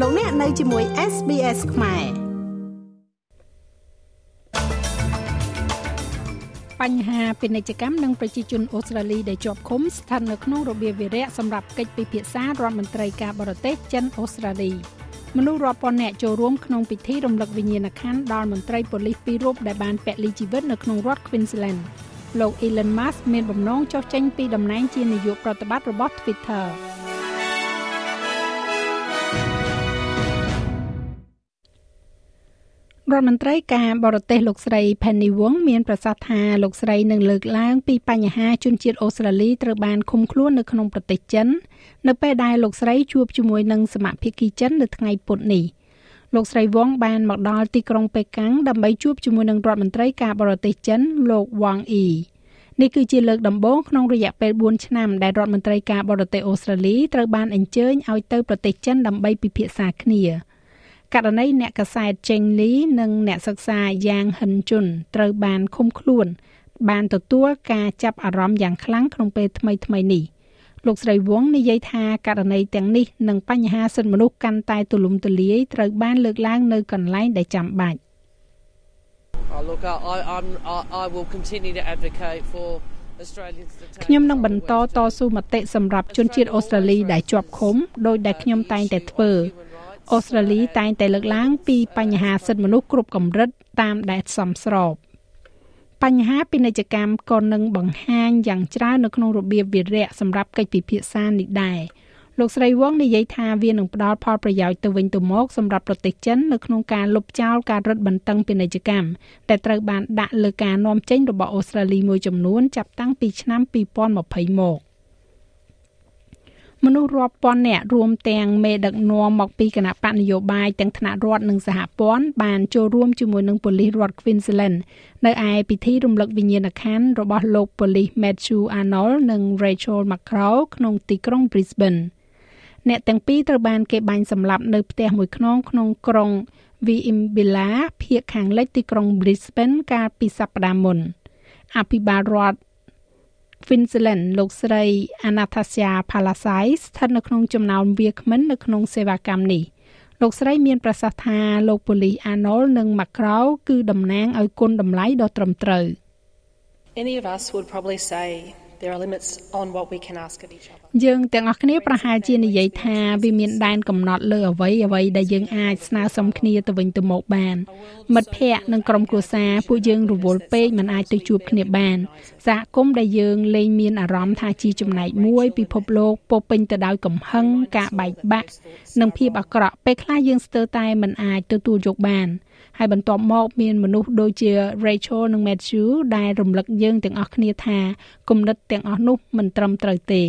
លោកអ្នកនៅជាមួយ SBS ខ្មែរបញ្ហាពាណិជ្ជកម្មនិងប្រជាជនអូស្ត្រាលីដែលជាប់ឃុំស្ថិតនៅក្នុងរបៀបវិរៈសម្រាប់កិច្ចពិភាក្សារដ្ឋមន្ត្រីការបរទេសចិនអូស្ត្រាលីមនុស្សរាប់ពាន់នាក់ចូលរួមក្នុងពិធីរំលឹកវិញ្ញាណក្ខន្ធដល់មន្ត្រីប៉ូលីសពីររូបដែលបានពលីជីវិតនៅក្នុងរដ្ឋ Queensland លោក Elon Musk មានបំណងចុះចេញពីតំណែងជានាយកប្រតិបត្តិរបស់ Twitter រដ្ឋមន្ត្រីការបរទេសលោកស្រី Penny Wong មានប្រសាសន៍ថាលោកស្រីនឹងលើកឡើងពីបញ្ហាជនជាតិអូស្ត្រាលីត្រូវបានឃុំខ្លួននៅក្នុងប្រទេសចិន នៅពេលដែលលោកស្រីជួបជាមួយនឹងសមាភិកីចិននៅថ្ងៃពុធនេះលោកស្រីវងបានមកដល់ទីក្រុងប៉េកាំងដើម្បីជួបជាមួយនឹងរដ្ឋមន្ត្រីការបរទេសចិនលោកវ៉ាងអ៊ីនេះគឺជាលើកដំបូងក្នុងរយៈពេល4ឆ្នាំដែលរដ្ឋមន្ត្រីការបរទេសអូស្ត្រាលីត្រូវបានអញ្ជើញឲ្យទៅប្រទេសចិនដើម្បីពិភាក្សាគ្នា។ ករណីអ្នកកសែតចេងលីនិងអ្នកសិក្សាយ៉ាងហិនជុនត្រូវបានឃុំខ្លួន បានទទួលការចាប់អារម្មណ៍យ៉ាងខ្លាំងក្នុងពេលថ្មីថ្មីនេះលោកស្រីវងនិយាយថាករណីទាំងនេះនិងបញ្ហាសិទ្ធិមនុស្សកាន់តែទូលំទូលាយត្រូវបានលើកឡើងនៅកន្លែងដែលចាំបាច់ Oh look I I'm I, I will continue to advocate for ខ្ញុំនឹងបន្តតស៊ូមតិសម្រាប់ជនជាតិអូស្ត្រាលីដែលជាប់ឃុំដោយដែលខ្ញុំតែងតែធ្វើ អូស្ត្រាលីតែងតែលើកឡើងពីបញ្ហាសិទ្ធិមនុស្សគ្រប់កម្រិតតាមដែលសមស្របបញ្ហាពាណិជ្ជកម្មក៏នឹងបង្ហាញយ៉ាងច្រើននៅក្នុងរបៀបវិរៈសម្រាប់កិច្ចពិភាក្សានេះដែរលោកស្រីវងនិយាយថាវានឹងផ្ដល់ផលប្រយោជន៍ទៅវិញទៅមកសម្រាប់ប្រទេសចិននៅក្នុងការលុបចោលការរឹតបន្តឹងពាណិជ្ជកម្មដែលត្រូវបានដាក់លើការនាំចេញរបស់អូស្ត្រាលីមួយចំនួនចាប់តាំងពីឆ្នាំ2020មក។ មនុស្សរាប់ពាន់នាក់រួមទាំងមេដឹកនាំមកពីគណៈបកនយោបាយទាំងថ្នាក់រដ្ឋនិងសហព័ន្ធបានចូលរួមជាមួយនឹងប៉ូលីសរដ្ឋ Queensland នៅឯពិធីរំលឹកវិញ្ញាណក្ខន្ធរបស់លោកប៉ូលីស Matthew Arnold និង Rachel McCraw ក្នុងទីក្រុង Brisbane អ្នកទាំងពីរត្រូវបានគេបាញ់សម្លាប់នៅផ្ទះមួយខ្នងក្នុងក្រុង Viimbilla ភាគខាងលិចទីក្រុង Brisbane កាលពីសប្តាហ៍មុនអភិបាលរដ្ឋ Queensland លោកស្រី Anastasia Palasai ស្ថិតនៅក្នុងចំណោមវាគ្មិននៅក្នុងសេវាកម្មនេះលោកស្រីមានប្រសាសន៍ថាលោកប៉ូលីស Arnold និង Macraw គឺតំណាងឲ្យគុណតម្លៃដ៏ត្រឹមត្រូវ Any of us would probably say there are limits on what we can ask of each other យើងទាំងអស់គ្នាប្រហែលជានិយាយថាវាមានដែនកំណត់លើអ្វីអ្វីដែលយើងអាចស្នើសុំគ្នាទៅវិញទៅមកបាន មិត្តភ័ក្តិនិងក្រុមគ្រួសារពួកយើងរវល់ពេកមិនអាចទៅជួបគ្នាបានសហគមន៍ដែលយើងលែងមានអារម្មណ៍ថាជាចំណែកមួយពិភពលោកពោពេញទៅដោយកំហឹងការបែកបាក់និងភាពអាក្រក់ពេលខ្លះយើងស្ទើរតែមិនអាចទទួលយកបាន ហើយបន្ទាប់មកមានមនុស្សដូចជា Rachel និង Matthew ដែលរំលឹកយើងទាំងអស់គ្នាថាគំនិតទាំងអស់នោះមិនត្រឹមត្រូវទេ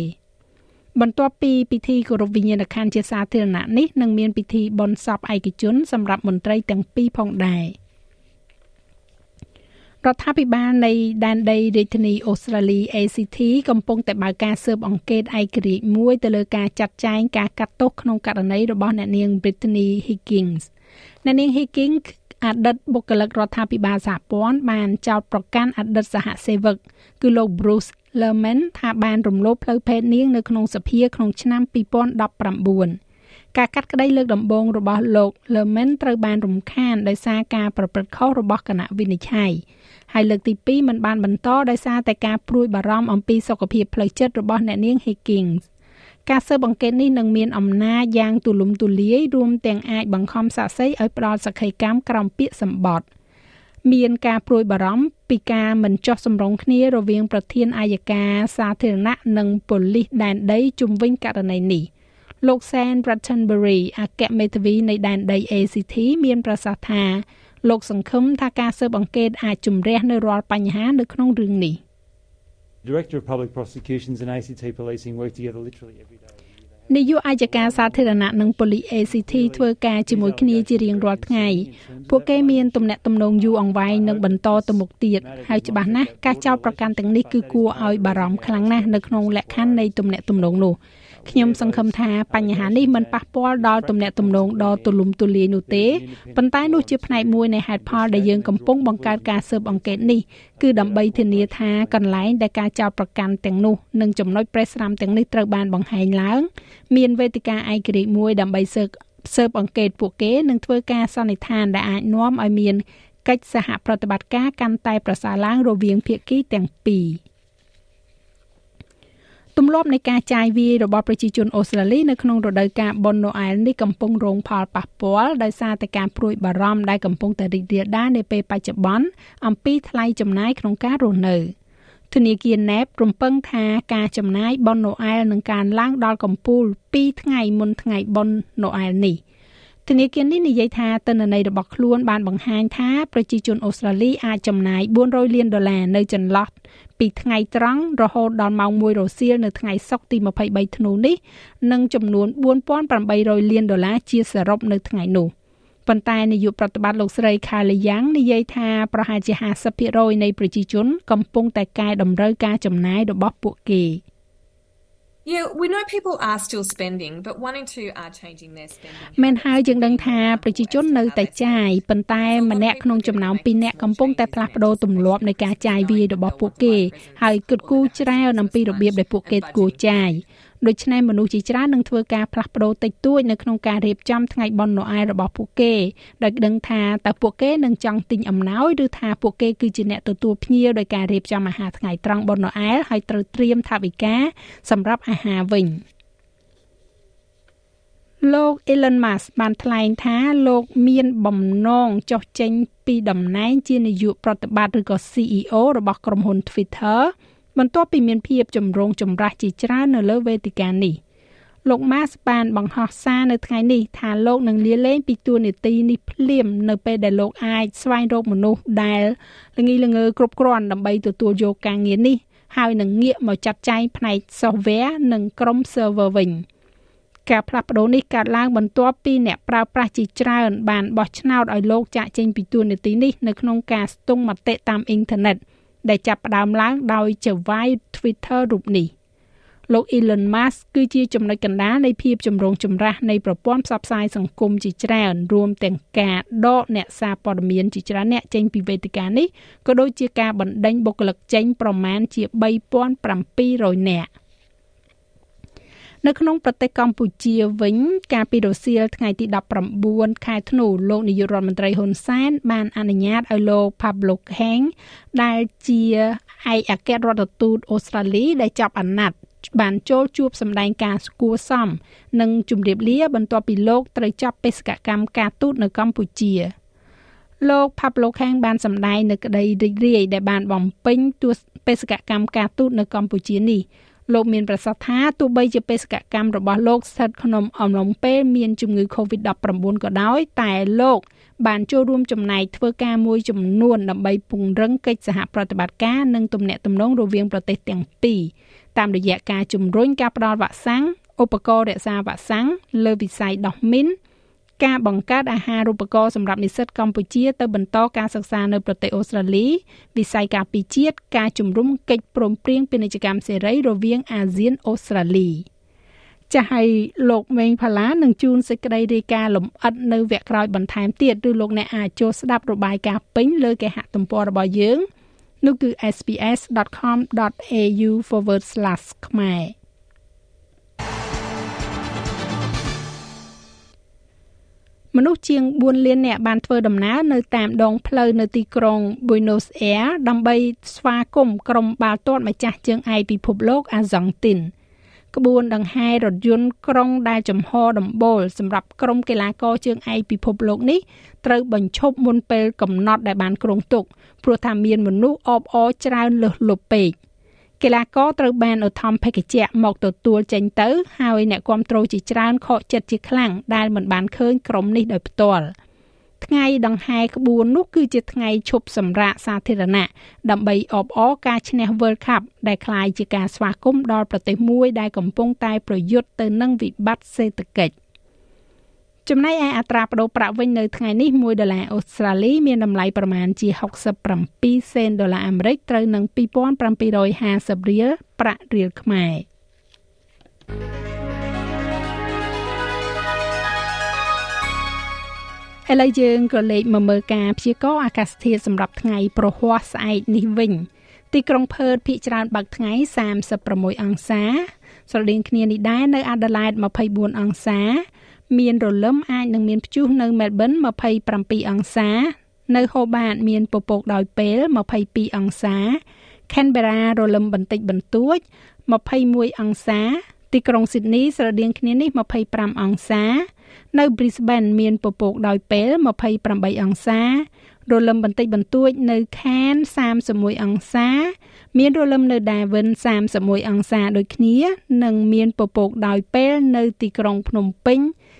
បន្ទាប់ពីពិធីគោរពវិញ្ញាណក្ខន្ធជាសាធារណៈនេះនឹងមានពិធីបុណ្យសពឯកជនសម្រាប់មន្ត្រីទាំងពីរផងដែររដ្ឋាភិបាលនៃដែនដីរាជធានីអូស្ត្រាលី ACT កំពុងតែបើកការស៊ើបអង្កេតឯករាជ្យមួយទៅលើការចាត់ចែងការកាត់ទោសក្នុងករណីរបស់អ្នកនាង Brittany Higgins អ្នកនាង Higgins អតីតបុគ្គលិករដ្ឋាភិបាលសហព័ន្ធបានចោទប្រកាន់អតីតសហសេវកគឺលោក Bruce Lerman ថាបានរំលោភផ្លូវភេទនាងនៅក្នុងសភាក្នុងឆ្នាំ2019ការកាត់ក្តីលើកដំបូងរបស់លោក Lerman ត្រូវបានរំខានដោយសារការប្រព្រឹត្តខុសរបស់គណៈវិនិច្ឆ័យហើយលើកទី2មិនបានបន្តដោយសារតែការព្រួយបារម្ភអំពីសុខភាពផ្លូវចិត្តរបស់អ្នកនាង Higgins ការស៊ើបអង្កេតនេះនឹងមានអំណាចយ៉ាងទូលំទូលាយរួមទាំងអាចបង្ខំសាក្សីឲ្យផ្ដល់សក្ខីកម្មក្រោមពាក្យសម្បត្តិមានការព្រួយបារម្ភពីការមិនចោះសម្រុងគ្នារវាងប្រធានអាយកាសាធារណៈនិងប៉ូលីសដែនដីជំវិញករណីនេះលោក Sam Rattenbury អគ្គមេធាវីនៃដែនដី ACT មានប្រសាសន៍ថាលោកសង្ឃឹមថាការស៊ើបអង្កេតអាចជំរះនៅរាល់បញ្ហានៅក្នុងរឿងនេះ Director of Public Prosecutions and ACT Policing work together literally every នាយកអាយកាសាធារណៈនិងប៉ូលីស ACT ធ្វើការជាមួយគ្នាជារៀងរាល់ថ្ងៃពួកគេមានទំនាក់ទំនងយូរអង្វែងនិងបន្តទៅមុខទៀតហើយច្បាស់ណាស់ការចោទប្រកាន់ទាំងនេះគឺគួរឲ្យបារម្ភខ្លាំងណាស់នៅក្នុងលក្ខខណ្ឌនៃទំនាក់ទំនងនោះ ខ្ញុំសង្ឃឹមថាបញ្ហានេះមិនប៉ះពាល់ដល់ទំនាក់ទំនងដ៏ទូលំទូលាយនោះទេប៉ុន្តែនោះជាផ្នែកមួយនៃហេតុផលដែលយើងកំពុងបង្កើតការស៊ើបអង្កេតនេះគឺដើម្បីធានាថាកន្លែងដែលការចោទប្រកាន់ទាំងនោះនិងចំណុចប្រេះស្រាំទាំងនេះត្រូវបានបង្ហាញឡើង មានវេទិកាឯករាជ្យមួយដើម្បីស៊ើបស៊ើបអង្កេតពួកគេនិងធ្វើការសន្និដ្ឋានដែលអាចនាំឲ្យមានកិច្ចសហប្រតិបត្តិការកាន់តែប្រសើរឡើងរវាងភាគីទាំងពីរទម្លាប់នៃការចាយវាយរបស់ប្រជាជនអូស្ត្រាលីនៅក្នុងរដូវកាលបុណ្យណូអែលនេះកំពុងរងផលប៉ះពាល់ដោយសារតែការព្រួយបារម្ភដែលកំពុងតែរីករាលដាលនាពេលបច្ចុប្បន្នអំពីថ្លៃចំណាយក្នុងការរស់នៅ។ធនាគារ NAB រំពឹងថាការចំណាយបុណ្យណូអែលនឹងកើនឡើងដល់កំពូល2ថ្ងៃមុនថ្ងៃបុណ្យណូអែលនេះ ធនាគារនេះនិយាយថាទិន្នន័យរបស់ខ្លួនបានបង្ហាញថាប្រជាជនអូស្ត្រាលីអាចចំណាយ400លានដុល្លារនៅចន្លោះពីថ្ងៃត្រង់រហូតដល់ម៉ោង1រសៀលនៅថ្ងៃសុក្រទី23ធ្នូនេះនិងចំនួន4800លានដុល្លារជាសរុបនៅថ្ងៃនោះ។ប៉ុន្តែនាយកប្រតិបត្តិលោកស្រីខាលីយ៉ាងនិយាយថាប្រហែលជា50%នៃប្រជាជនកំពុងតែកែតម្រូវការចំណាយរបស់ពួកគេ Yeah, we know people are still spending, but wanting to are changing their spending. មែនហើយយើងដឹងថាប្រជាជននៅតែចាយប៉ុន្តែម្នាក់ក្នុងចំណោម2នាក់កំពុងតែផ្លាស់ប្ដូរទម្លាប់នៃការចាយវាយរបស់ពួកគេហើយគិតគូរច្រើនអំពីរបៀបដែលពួកគេគួរចាយ ដូច្នេះមនុស្សជាច្រើននឹងធ្វើការផ្លាស់ប្ដូរតិចតួចនៅក្នុងការរៀបចំថ្ងៃបុណ្យណូអែលរបស់ពួកគេដោយដឹងថាតើពួកគេនឹងចង់ទិញអំណោយឬថាពួកគេគឺជាអ្នកទទួលភ្ញៀវដោយការរៀបចំអាហារថ្ងៃត្រង់បុណ្យណូអែលហើយត្រូវត្រៀមថវិកាសម្រាប់អាហារវិញលោក Elon Musk បានថ្លែងថាលោកមានបំណងចុះចេញពីតំណែងជានាយកប្រតិបត្តិឬក៏ CEO របស់ក្រុមហ៊ុន Twitter បន្ទាប់ពីមានភាពចម្រូងចម្រាសជាច្រើននៅលើវេទិកានេះលោកម៉ាសបានបង្ហោះសារនៅថ្ងៃនេះថាលោកនឹងលាលែងពីតួនាទីនេះភ្លាមនៅពេលដែលលោកអាចស្វែងរកមនុស្សដែលល្ងីល្ងើគ្រប់គ្រាន់ដើម្បីទទួលយកការងារនេះហើយនឹងងាកមកចាត់ចែងផ្នែក software និងក្រុម server វិញការផ្លាស់ប្ដូរនេះកើតឡើងបន្ទាប់ពីអ្នកប្រើប្រាស់ជាច្រើនបានបោះឆ្នោតឲ្យលោកចាក់ចេញពីតួនាទីនេះនៅក្នុងការស្ទង់មតិតាមអ៊ីនធឺណិត។ ដែលចាប់ផ្ដើមឡើងដោយចៅហ្វាយ Twitter រូបនេះលោក Elon Musk គឺជាចំណុចកណ្ដាលនៃភាពចម្រូងចម្រាសនៃប្រព័ន្ធផ្សព្វផ្សាយសង្គមជាច្រើនរួមទាំងការដកអ្នកសារព័ត៌មានជាច្រើនអ្នកចេញពីវេទិកានេះក៏ដូចជាការបណ្ដេញបុគ្គលិកចេញប្រមាណជា3700នាក់ នៅក្នុងប្រទេសកម្ពុជាវិញ កាលពីរសៀលថ្ងៃទី19ខែធ្នូលោកនាយករដ្ឋមន្ត្រីហ៊ុនសែនបានអនុញ្ញាតឲ្យលោក Pablo Heng ដែលជាឯកអគ្គរដ្ឋទូតអូស្ត្រាលីដែលចាប់អាណត្តិបានចូលជួបសម្ដែងការស្គួរសមនិងជម្រាបលាបន្ទាប់ពីលោកត្រូវចាប់បេសកកម្មការទូតនៅកម្ពុជាលោក Pablo Khang បានសម្ដែងនៅក្តីរីករាយដែលបានបំពេញទស្សបេសកកម្មការទូតនៅកម្ពុជានេះ លោកមានប្រសាសន៍ថាទោះបីជាបេសកកម្មរបស់លោកស្ថិតក្នុងអំឡុងពេលមានជំងឺ Covid-19 ក៏ដោយ តែលោកបានចូលរួមចំណែកធ្វើការមួយចំនួនដើម្បីពង្រឹងកិច្ចសហប្រតិបត្តិការនិងទំនាក់ទំនងរវាងប្រទេសទាំងពីរតាមរយៈការជំរុញការផ្តល់វ៉ាក់សាំងឧបករណ៍រក្សាវ៉ាក់សាំងលើវិស័យដោះមីន ការបង្កើតអាហារូបករណ៍សម្រាប់និស្សិតកម្ពុជាទៅបន្តការសិក្សានៅប្រទេសអូស្ត្រាលីវិស័យការពីជាតិការជំរុំកិច្ចព្រមព្រៀងពាណិជ្ជកម្មសេរីរវាងអាស៊ានអូស្ត្រាលីចាស់ឲ្យលោកមេងផាឡានឹងជួនសេចក្តីរាយការណ៍លម្អិតនៅវគ្គក្រោយបន្ថែមទៀតឬលោកអ្នកអាចចូលស្ដាប់របាយការណ៍ពេញលើគេហទំព័ររបស់យើង នោះគឺ sps.com.au/ ខ្មែរ មនុស្សជាង4លាននាក់បានធ្វើដំណើរនៅតាមដងផ្លូវនៅទីក្រុង Buenos Aires ដើម្បីស្វាគមន៍ក្រុមបាល់ទាត់ម្ចាស់ជើងឯកពិភពលោកអាហ្សង់ទីនក្បួនដង្ហែរថយន្តក្រុងដែលចំហដំបូលសម្រាប់ក្រុមកីឡាករជើងឯកពិភពលោកនេះត្រូវបញ្ឈប់មុនពេលកំណត់ដែលបានគ្រោងទុកព្រោះថាមានមនុស្សអបអរច្រើនលើសលប់ពេក។ កីឡាករត្រូវបានឧទ្ធម្ភាគចៈមកទទួលចេញទៅហើយអ្នកគ្រប់គ្រងជាច្រើនខកចិត្តជាខ្លាំងដែលមិនបានឃើញក្រុមនេះដោយផ្ទាល់ថ្ងៃដង្ហែក្បួននោះគឺជាថ្ងៃឈប់សម្រាកសាធារណៈដើម្បីអបអរការឈ្នះ World Cup ដែលคล้ายជាការស្វាគមន៍ដល់ប្រទេសមួយដែលកំពុងតែប្រយុទ្ធទៅនឹងវិបត្តិសេដ្ឋកិច្ច ចំណែកឯអត្រាប្តូរប្រាក់វិញនៅថ្ងៃនេះ1ដុល្លារអូស្ត្រាលីមានតម្លៃប្រមាណជា67សេនដុល្លារអាមេរិកត្រូវនឹង2750រៀលប្រាក់រៀលខ្មែរឥឡូវយើងក៏លេខមកមើលការព្យាករណ៍អាកាសធាតុសម្រាប់ថ្ងៃប្រហ័សស្អែកនេះវិញ ទីក្រុងផឺតភាគច្រើនបើកថ្ងៃ36អង្សា ស្រដៀងគ្នានេះដែរនៅអាដាលេដ24អង្សា មានរលឹមអាចនឹងមានព្យុះនៅ Melbourne 27អង្សា នៅ Hobart មានពពកដោយពេល22អង្សា Canberra រលឹមបន្តិចបន្តួច21អង្សា ទីក្រុង Sydney ស្រដៀងគ្នានេះ25អង្សា នៅ Brisbane មានពពកដោយពេល28អង្សារលឹមបន្តិចបន្តួចនៅ Cairns 31អង្សា មានរលឹមនៅ Darwin 31អង្សាដូចគ្នា និងមានពពកដោយពេលនៅទីក្រុងភ្នំពេញ